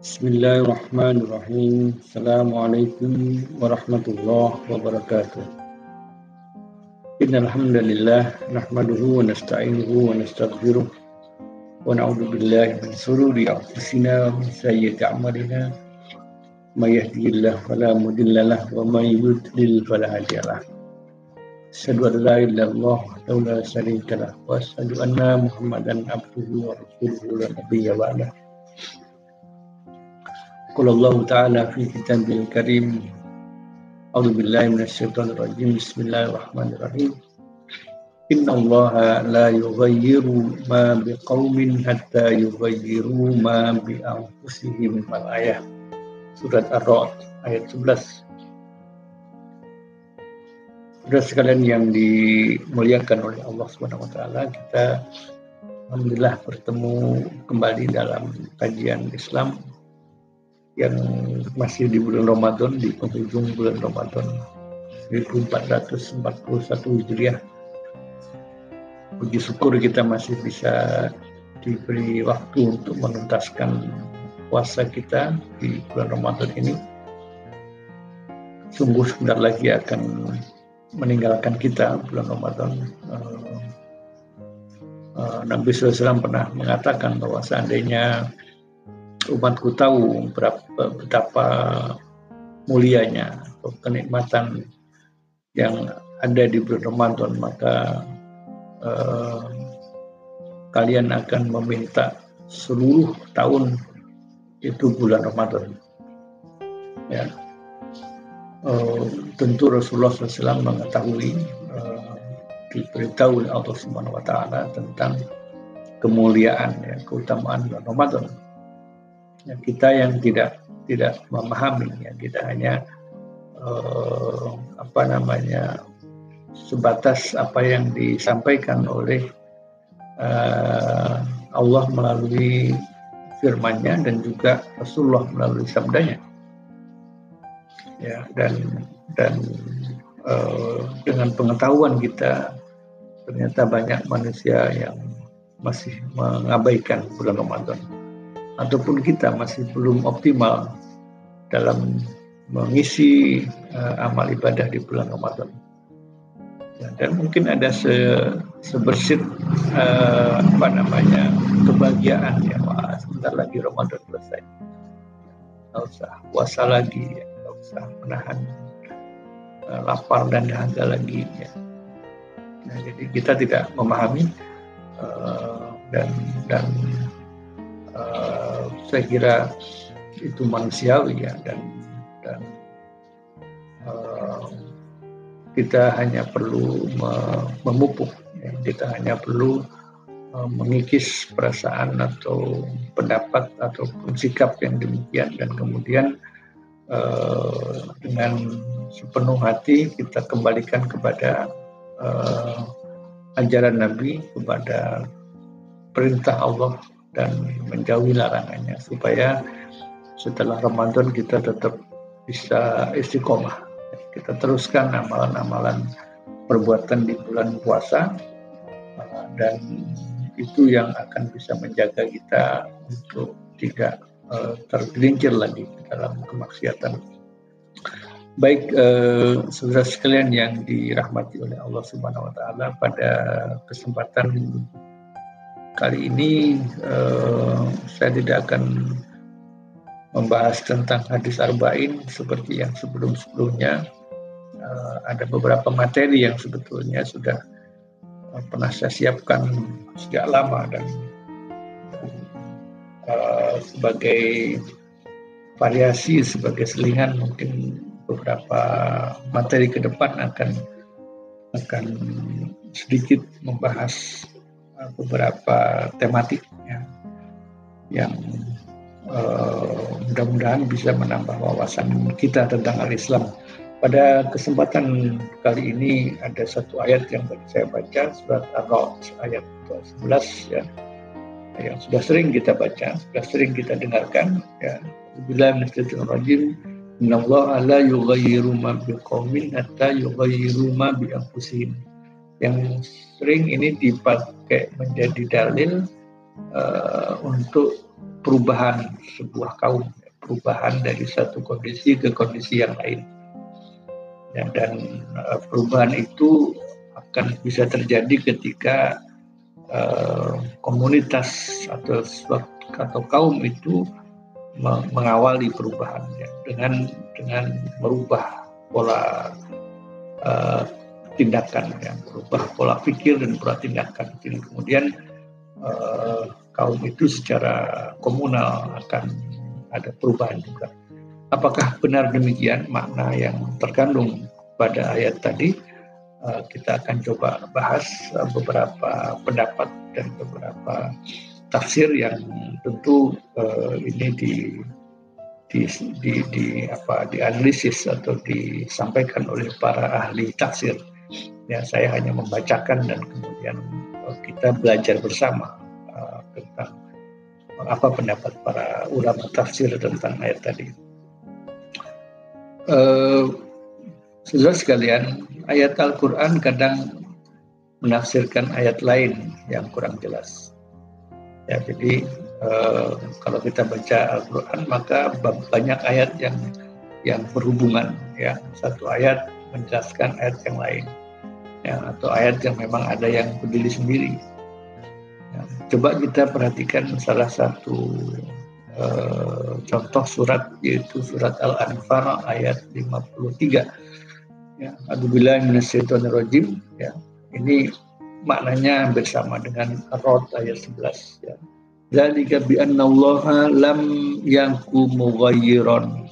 Bismillahirrahmanirrahim. Assalamualaikum warahmatullahi wabarakatuh. Innal hamdalillah nahmaduhu wa nasta'inuhu wa nastaghfiruh wa na'udzu billahi min shururi anfusina wa min sayyiati a'malina. May yahdihillahu fala wa may yudlil fala hadiya lahu. Asyhadu an la illallah wa la syarika lahu wa asyhadu anna Muhammadan abduhu wa rasuluhu la nabiyya Qala Allah Ta'ala fi kitabil karim. A'udzu billahi minasyaitonir rajim Bismillahirrahmanirrahim. Inna Allah la yughayyiru ma biqaumin hatta yughayyiru ma bi anfusihim al-ayah Surat Ar-Ra'd ayat 11 Saudara sekalian yang dimuliakan oleh Allah Subhanahu wa taala, kita alhamdulillah bertemu kembali dalam kajian Islam yang masih di bulan Ramadan di penghujung bulan Ramadan 1441 Hijriah. Puji syukur kita masih bisa diberi waktu untuk menuntaskan puasa kita di bulan Ramadan ini. Sungguh sebentar lagi akan meninggalkan kita bulan Ramadan. Uh, uh, Nabi SAW pernah mengatakan bahwa seandainya umatku tahu berapa, betapa mulianya kenikmatan yang ada di bulan Ramadan, maka uh, kalian akan meminta seluruh tahun itu bulan Ramadan. Ya, uh, tentu Rasulullah SAW mengetahui uh, diberitahu oleh Allah Subhanahu tentang kemuliaan ya keutamaan bulan Ramadan. Ya, kita yang tidak tidak memahami ya. Kita hanya uh, apa namanya sebatas apa yang disampaikan oleh uh, Allah melalui firman-Nya dan juga Rasulullah melalui sabdanya. Ya dan dan uh, dengan pengetahuan kita ternyata banyak manusia yang masih mengabaikan bulan Ramadan ataupun kita masih belum optimal dalam mengisi uh, amal ibadah di bulan Ramadan. Ya, dan mungkin ada se, sebersit uh, apa namanya kebahagiaan ya. Wah sebentar lagi Ramadan selesai. Nggak usah puasa lagi ya. Bisa menahan uh, lapar dan dahaga lagi ya. Nah, jadi kita tidak memahami uh, dan dan saya kira itu manusiawi ya dan dan uh, kita hanya perlu memupuk ya. kita hanya perlu uh, mengikis perasaan atau pendapat ataupun sikap yang demikian dan kemudian uh, dengan sepenuh hati kita kembalikan kepada uh, ajaran Nabi, kepada perintah Allah dan menjauhi larangannya supaya setelah Ramadan kita tetap bisa istiqomah. Kita teruskan amalan-amalan perbuatan di bulan puasa uh, dan itu yang akan bisa menjaga kita untuk tidak uh, tergelincir lagi dalam kemaksiatan. Baik eh, saudara sekalian yang dirahmati oleh Allah Subhanahu wa taala pada kesempatan kali ini eh, saya tidak akan membahas tentang hadis arba'in seperti yang sebelum-sebelumnya. Eh, ada beberapa materi yang sebetulnya sudah eh, pernah saya siapkan sejak lama dan uh, sebagai variasi sebagai selingan mungkin beberapa materi ke depan akan akan sedikit membahas beberapa tematik ya, yang uh, mudah-mudahan bisa menambah wawasan kita tentang al-Islam. Pada kesempatan kali ini ada satu ayat yang saya baca surat Ar-Ra'd ayat 11 ya yang sudah sering kita baca, sudah sering kita dengarkan ya Bila minasyaitonir rajim. Innallaha la yughayyiru ma biqaumin hatta yughayyiru ma bi anfusihim. Yang sering ini dipakai menjadi dalil uh, untuk perubahan sebuah kaum, perubahan dari satu kondisi ke kondisi yang lain. Ya, dan uh, perubahan itu akan bisa terjadi ketika uh, komunitas atau atau kaum itu mengawali perubahan ya, dengan dengan merubah pola uh, tindakan ya, merubah pola pikir dan pola tindakan. Jadi kemudian uh, kaum itu secara komunal akan ada perubahan juga. Apakah benar demikian makna yang terkandung pada ayat tadi? Eh, kita akan coba bahas eh, beberapa pendapat dan beberapa tafsir yang tentu uh, ini di di, di, di apa dianalisis atau disampaikan oleh para ahli tafsir. Ya, saya hanya membacakan dan kemudian kita belajar bersama uh, tentang apa pendapat para ulama tafsir tentang ayat tadi. Uh, Saudara sekalian, ayat Al-Quran kadang menafsirkan ayat lain yang kurang jelas. Ya, jadi uh, kalau kita baca Al-Quran maka banyak ayat yang yang berhubungan. Ya, satu ayat menjelaskan ayat yang lain, ya, atau ayat yang memang ada yang berdiri sendiri. Ya, coba kita perhatikan salah satu uh, contoh surat yaitu surat Al-Anfal ayat 53. Ya, Alhamdulillah rajim ya. Ini maknanya hampir sama dengan Rod ayat 11 ya. Zalika bi anna Allah lam yanku mughayyiran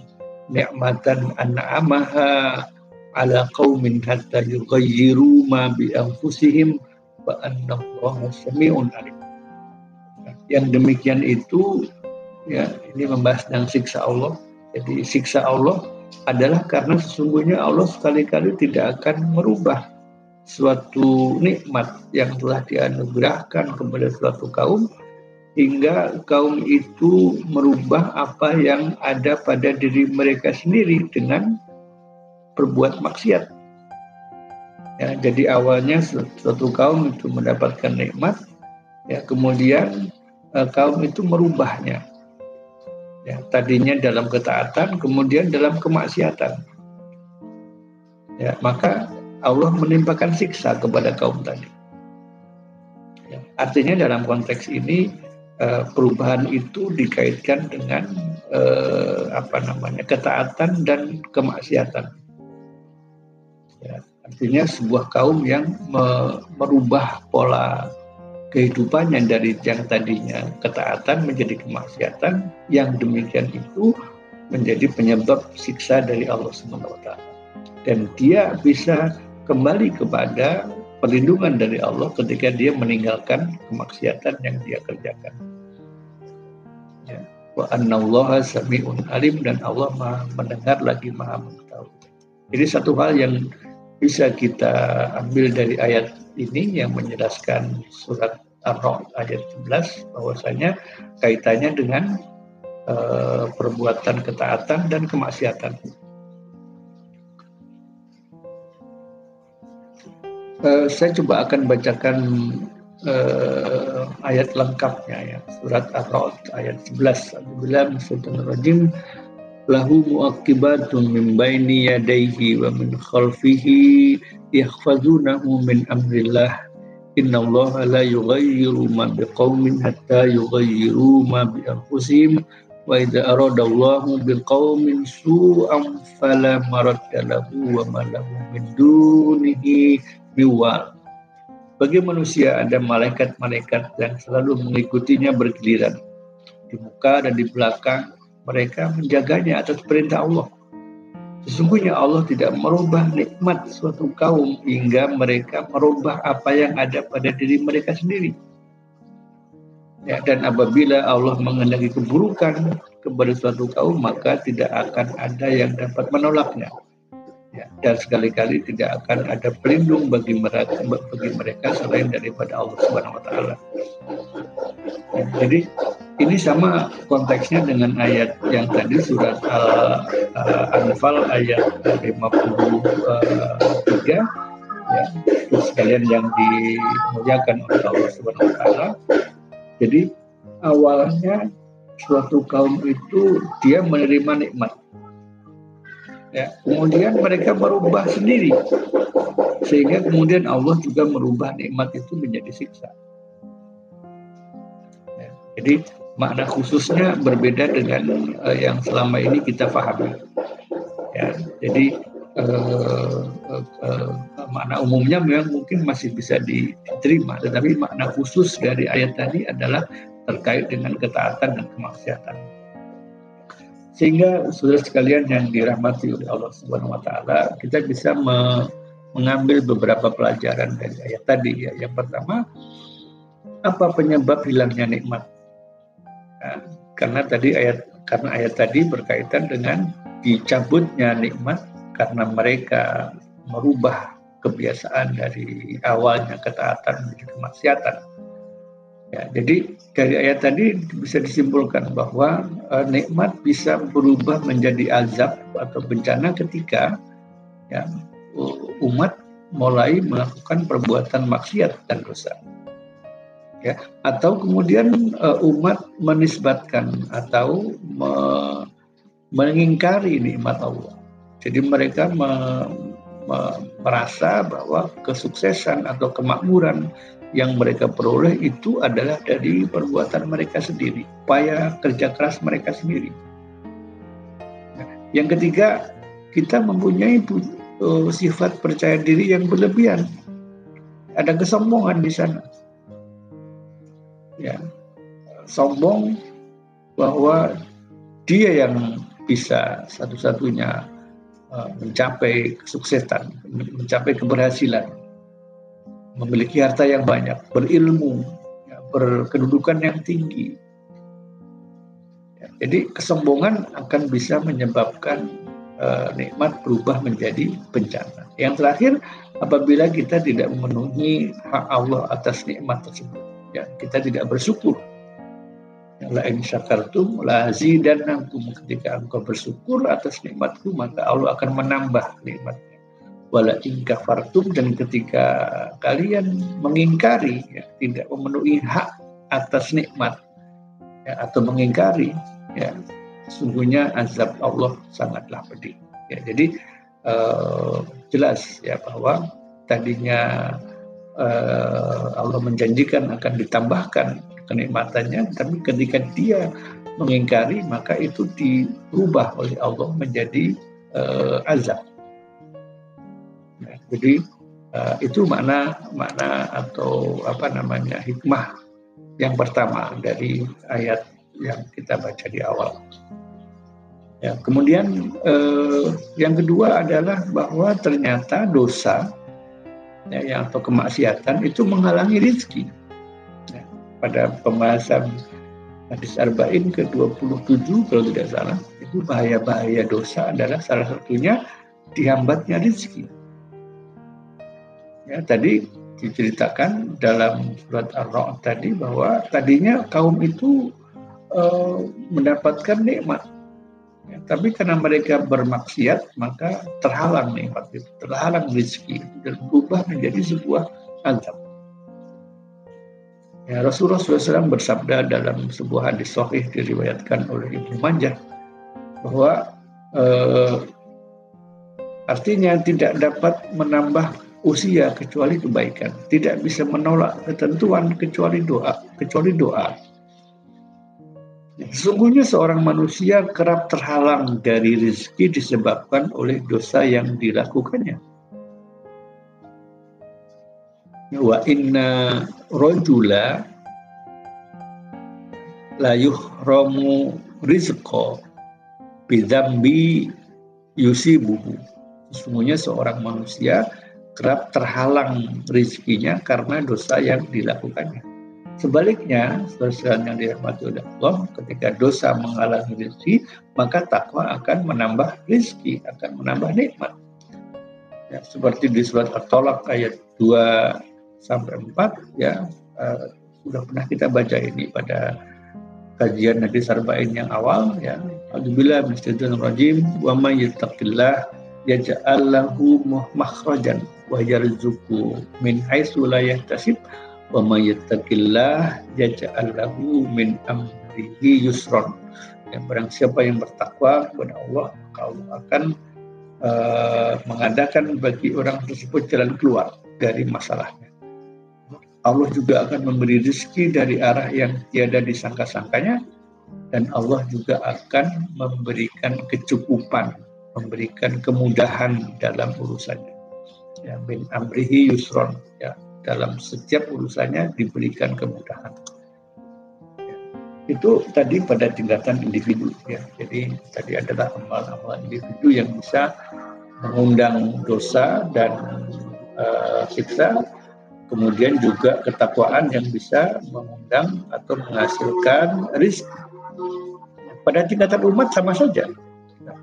ni'matan an'amaha ala qaumin hatta yughayyiru ma bi anfusihim wa anna Allah sami'un alim. Yang demikian itu ya ini membahas tentang siksa Allah. Jadi siksa Allah adalah karena sesungguhnya Allah sekali-kali tidak akan merubah suatu nikmat yang telah dianugerahkan kepada suatu kaum hingga kaum itu merubah apa yang ada pada diri mereka sendiri dengan berbuat maksiat. Ya, jadi awalnya suatu kaum itu mendapatkan nikmat, ya kemudian uh, kaum itu merubahnya. Ya, tadinya dalam ketaatan, kemudian dalam kemaksiatan. Ya, maka Allah menimpakan siksa kepada kaum tadi. Ya, artinya dalam konteks ini uh, perubahan itu dikaitkan dengan uh, apa namanya ketaatan dan kemaksiatan. Ya, artinya sebuah kaum yang me merubah pola kehidupannya dari yang tadinya ketaatan menjadi kemaksiatan yang demikian itu menjadi penyebab siksa dari Allah SWT dan dia bisa kembali kepada perlindungan dari Allah ketika dia meninggalkan kemaksiatan yang dia kerjakan. Ya. wa sami'un alim dan Allah maha mendengar lagi maha mengetahui. Jadi satu hal yang bisa kita ambil dari ayat ini yang menjelaskan surat Ar-Ra'd ayat 11 bahwasanya kaitannya dengan uh, perbuatan ketaatan dan kemaksiatan. Uh, saya coba akan bacakan uh, ayat lengkapnya ya. Surat Ar-Ra'd ayat 11 Alhamdulillah lahu muaqibatun min baini yadayhi wa min khalfihi yahfazunahu min amrillah. Inna Allah la yughayyiru ma biqaumin hatta yughayyiru ma bi anfusihim wa idza arada Allah biqaumin su'an fala lahu wa ma lahu min dunihi biwal. Bagi manusia ada malaikat-malaikat yang selalu mengikutinya bergiliran. Di muka dan di belakang mereka menjaganya atas perintah Allah. Sesungguhnya Allah tidak merubah nikmat suatu kaum hingga mereka merubah apa yang ada pada diri mereka sendiri. Ya, dan apabila Allah mengendaki keburukan kepada suatu kaum, maka tidak akan ada yang dapat menolaknya. Ya, dan sekali-kali tidak akan ada pelindung bagi mereka bagi mereka selain daripada Allah Subhanahu wa taala. Ya, jadi ini sama konteksnya dengan ayat yang tadi surat Al-Anfal ayat 53 ya sekalian yang dimuliakan oleh Allah Subhanahu wa taala. Jadi awalnya suatu kaum itu dia menerima nikmat. Ya, kemudian mereka berubah sendiri sehingga kemudian Allah juga merubah nikmat itu menjadi siksa. Ya, jadi makna khususnya berbeda dengan uh, yang selama ini kita pahami. Ya, jadi uh, uh, uh, makna umumnya memang mungkin masih bisa diterima, tetapi makna khusus dari ayat tadi adalah terkait dengan ketaatan dan kemaksiatan. Sehingga saudara sekalian yang dirahmati oleh Allah Subhanahu wa taala, kita bisa me mengambil beberapa pelajaran dari ayat tadi ya. Yang pertama, apa penyebab hilangnya nikmat? Nah, karena tadi ayat karena ayat tadi berkaitan dengan dicabutnya nikmat karena mereka merubah kebiasaan dari awalnya ketaatan menjadi kemaksiatan. Ya, jadi dari ayat tadi bisa disimpulkan bahwa uh, nikmat bisa berubah menjadi azab atau bencana ketika ya, umat mulai melakukan perbuatan maksiat dan dosa. Ya, atau kemudian uh, umat menisbatkan atau me mengingkari nikmat Allah. Jadi mereka me me merasa bahwa kesuksesan atau kemakmuran yang mereka peroleh itu adalah dari perbuatan mereka sendiri, upaya kerja keras mereka sendiri. Yang ketiga, kita mempunyai uh, sifat percaya diri yang berlebihan. Ada kesombongan di sana. Ya, sombong bahwa dia yang bisa satu-satunya uh, mencapai kesuksesan, mencapai keberhasilan memiliki harta yang banyak, berilmu, ya, berkedudukan yang tinggi. Ya, jadi kesombongan akan bisa menyebabkan uh, nikmat berubah menjadi bencana. Yang terakhir, apabila kita tidak memenuhi hak Allah atas nikmat tersebut, ya kita tidak bersyukur. La in syakartum la azidannakum ketika engkau bersyukur atas nikmatku maka Allah akan menambah nikmat wala kafartum dan ketika kalian mengingkari ya, tidak memenuhi hak atas nikmat ya, atau mengingkari ya sungguhnya azab Allah sangatlah pedih. Ya jadi uh, jelas ya bahwa tadinya uh, Allah menjanjikan akan ditambahkan kenikmatannya tapi ketika dia mengingkari maka itu diubah oleh Allah menjadi uh, azab jadi uh, itu makna makna atau apa namanya hikmah yang pertama dari ayat yang kita baca di awal. Ya, kemudian eh, yang kedua adalah bahwa ternyata dosa ya, yang atau kemaksiatan itu menghalangi rezeki. Ya, pada pembahasan hadis arba'in ke-27 kalau tidak salah, itu bahaya-bahaya dosa adalah salah satunya dihambatnya rezeki. Ya, tadi diceritakan dalam surat Ar-Ra'd tadi bahwa tadinya kaum itu uh, mendapatkan nikmat. Ya, tapi karena mereka bermaksiat, maka terhalang nikmat itu, terhalang rezeki dan berubah menjadi sebuah azab. Ya, Rasulullah SAW bersabda dalam sebuah hadis sahih diriwayatkan oleh Ibnu Majah bahwa uh, artinya tidak dapat menambah usia kecuali kebaikan, tidak bisa menolak ketentuan kecuali doa, kecuali doa. Sesungguhnya seorang manusia kerap terhalang dari rezeki disebabkan oleh dosa yang dilakukannya. Wa inna rojula la yuhramu rizqo bidambi yusibuhu. Sesungguhnya seorang manusia kerap terhalang rezekinya karena dosa yang dilakukannya. Sebaliknya, saudara yang dirahmati oleh Allah, ketika dosa menghalangi rezeki, maka takwa akan menambah rezeki, akan menambah nikmat. Ya, seperti di surat At-Tolak ayat 2 sampai 4 ya uh, sudah pernah kita baca ini pada kajian Nabi Sarba'in yang awal ya. Alhamdulillah min rajim wa may yattaqillah yaj'al lahu makhrajan wa yarzuqhu min haitsu la yahtasib wa may yattaqillah yaj'al lahu min amri amrihi yusron. Yang barang siapa yang bertakwa kepada Allah, maka Allah akan uh, mengadakan bagi orang tersebut jalan keluar dari masalahnya. Allah juga akan memberi rezeki dari arah yang tiada disangka-sangkanya dan Allah juga akan memberikan kecukupan, memberikan kemudahan dalam urusannya. Ya, bin amrihi yusron ya dalam setiap urusannya diberikan kemudahan. Itu tadi pada tingkatan individu ya. Jadi tadi adalah amal-amal individu yang bisa mengundang dosa dan uh, siksa kemudian juga ketakwaan yang bisa mengundang atau menghasilkan rizki. Pada tingkatan umat sama saja.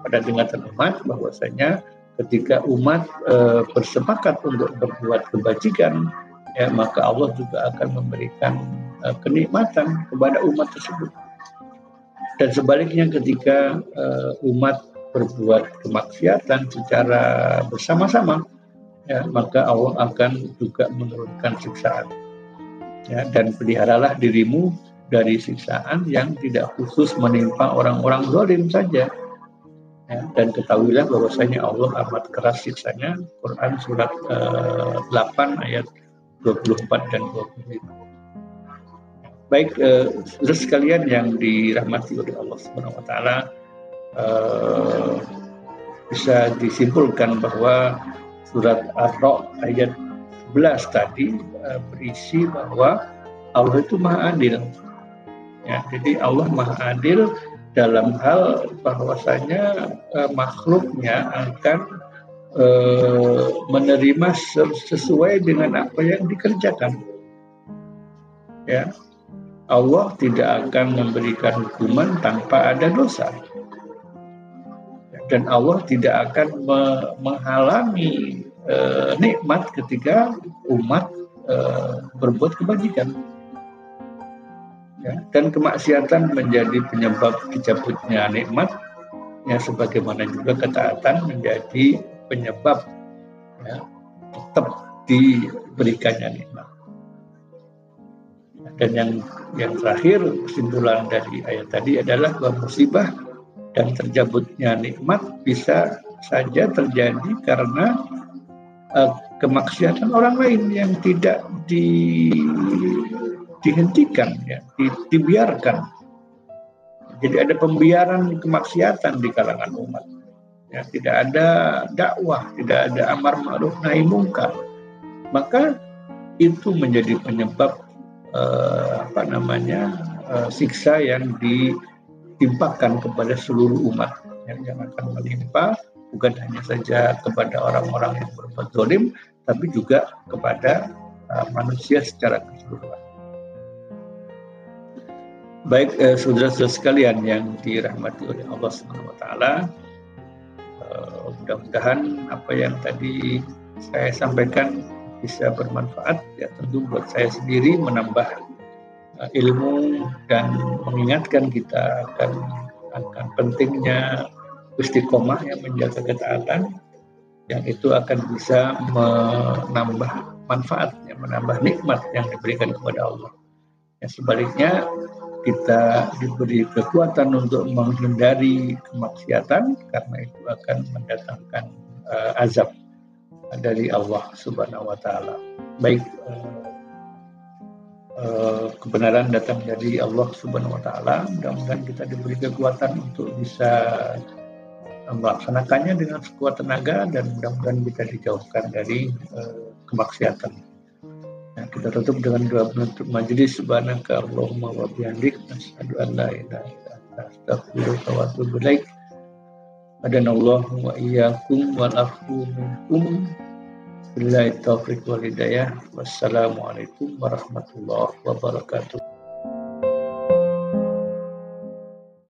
Pada tingkatan umat bahwasanya ketika umat e, bersepakat untuk berbuat kebajikan, ya maka Allah juga akan memberikan e, kenikmatan kepada umat tersebut. Dan sebaliknya ketika e, umat berbuat kemaksiatan secara bersama-sama, ya, maka Allah akan juga menurunkan siksaan. Ya, dan peliharalah dirimu dari siksaan yang tidak khusus menimpa orang-orang zalim saja. Ya, dan ketahuilah bahwasanya Allah amat keras siksanya. Quran surat uh, eh, 8 ayat 24 dan 25. Baik, uh, saudara sekalian yang dirahmati oleh Allah Subhanahu wa taala, uh, bisa disimpulkan bahwa surat Ar-Ra ayat 11 tadi uh, berisi bahwa Allah itu maha adil. Ya, jadi Allah maha adil dalam hal bahwasanya uh, makhluknya akan menerima sesuai dengan apa yang dikerjakan. Ya, Allah tidak akan memberikan hukuman tanpa ada dosa dan Allah tidak akan me menghalangi e, nikmat ketika umat e, berbuat kebajikan. Ya, dan kemaksiatan menjadi penyebab dicabutnya nikmat, ya sebagaimana juga ketaatan menjadi penyebab ya, tetap diberikannya nikmat. Dan yang yang terakhir kesimpulan dari ayat tadi adalah bahwa musibah dan terjabutnya nikmat bisa saja terjadi karena uh, kemaksiatan orang lain yang tidak di, dihentikan, ya, di, dibiarkan. Jadi ada pembiaran kemaksiatan di kalangan umat. Ya, tidak ada dakwah, tidak ada amar ma'ruf nahi mungkar. Maka itu menjadi penyebab uh, apa namanya uh, siksa yang di timpakan kepada seluruh umat yang, yang akan menimpa bukan hanya saja kepada orang-orang yang berbuat zalim tapi juga kepada uh, manusia secara keseluruhan. Baik eh, saudara-saudara sekalian yang dirahmati oleh Allah Subhanahu wa taala, uh, mudah-mudahan apa yang tadi saya sampaikan bisa bermanfaat ya tentu buat saya sendiri menambah Uh, ilmu dan mengingatkan kita akan akan pentingnya istiqomah yang menjaga ketaatan yang itu akan bisa menambah manfaat, yang menambah nikmat yang diberikan kepada Allah. Yang sebaliknya kita diberi kekuatan untuk menghindari kemaksiatan karena itu akan mendatangkan uh, azab dari Allah Subhanahu wa taala. Baik uh, Eh, kebenaran datang dari Allah Subhanahu wa taala. Mudah-mudahan kita diberi kekuatan untuk bisa melaksanakannya dengan sekuat tenaga dan mudah-mudahan kita dijauhkan dari uh, kemaksiatan. Kita tutup dengan doa penutup majelis subhanaka Allahumma wa bihamdik asyhadu an la ilaha illa anta astaghfiruka wa atubu ilaik. Adanallahu wa iyyakum wa afu minkum Billahi taufiq wal hidayah. Wassalamualaikum warahmatullahi wabarakatuh.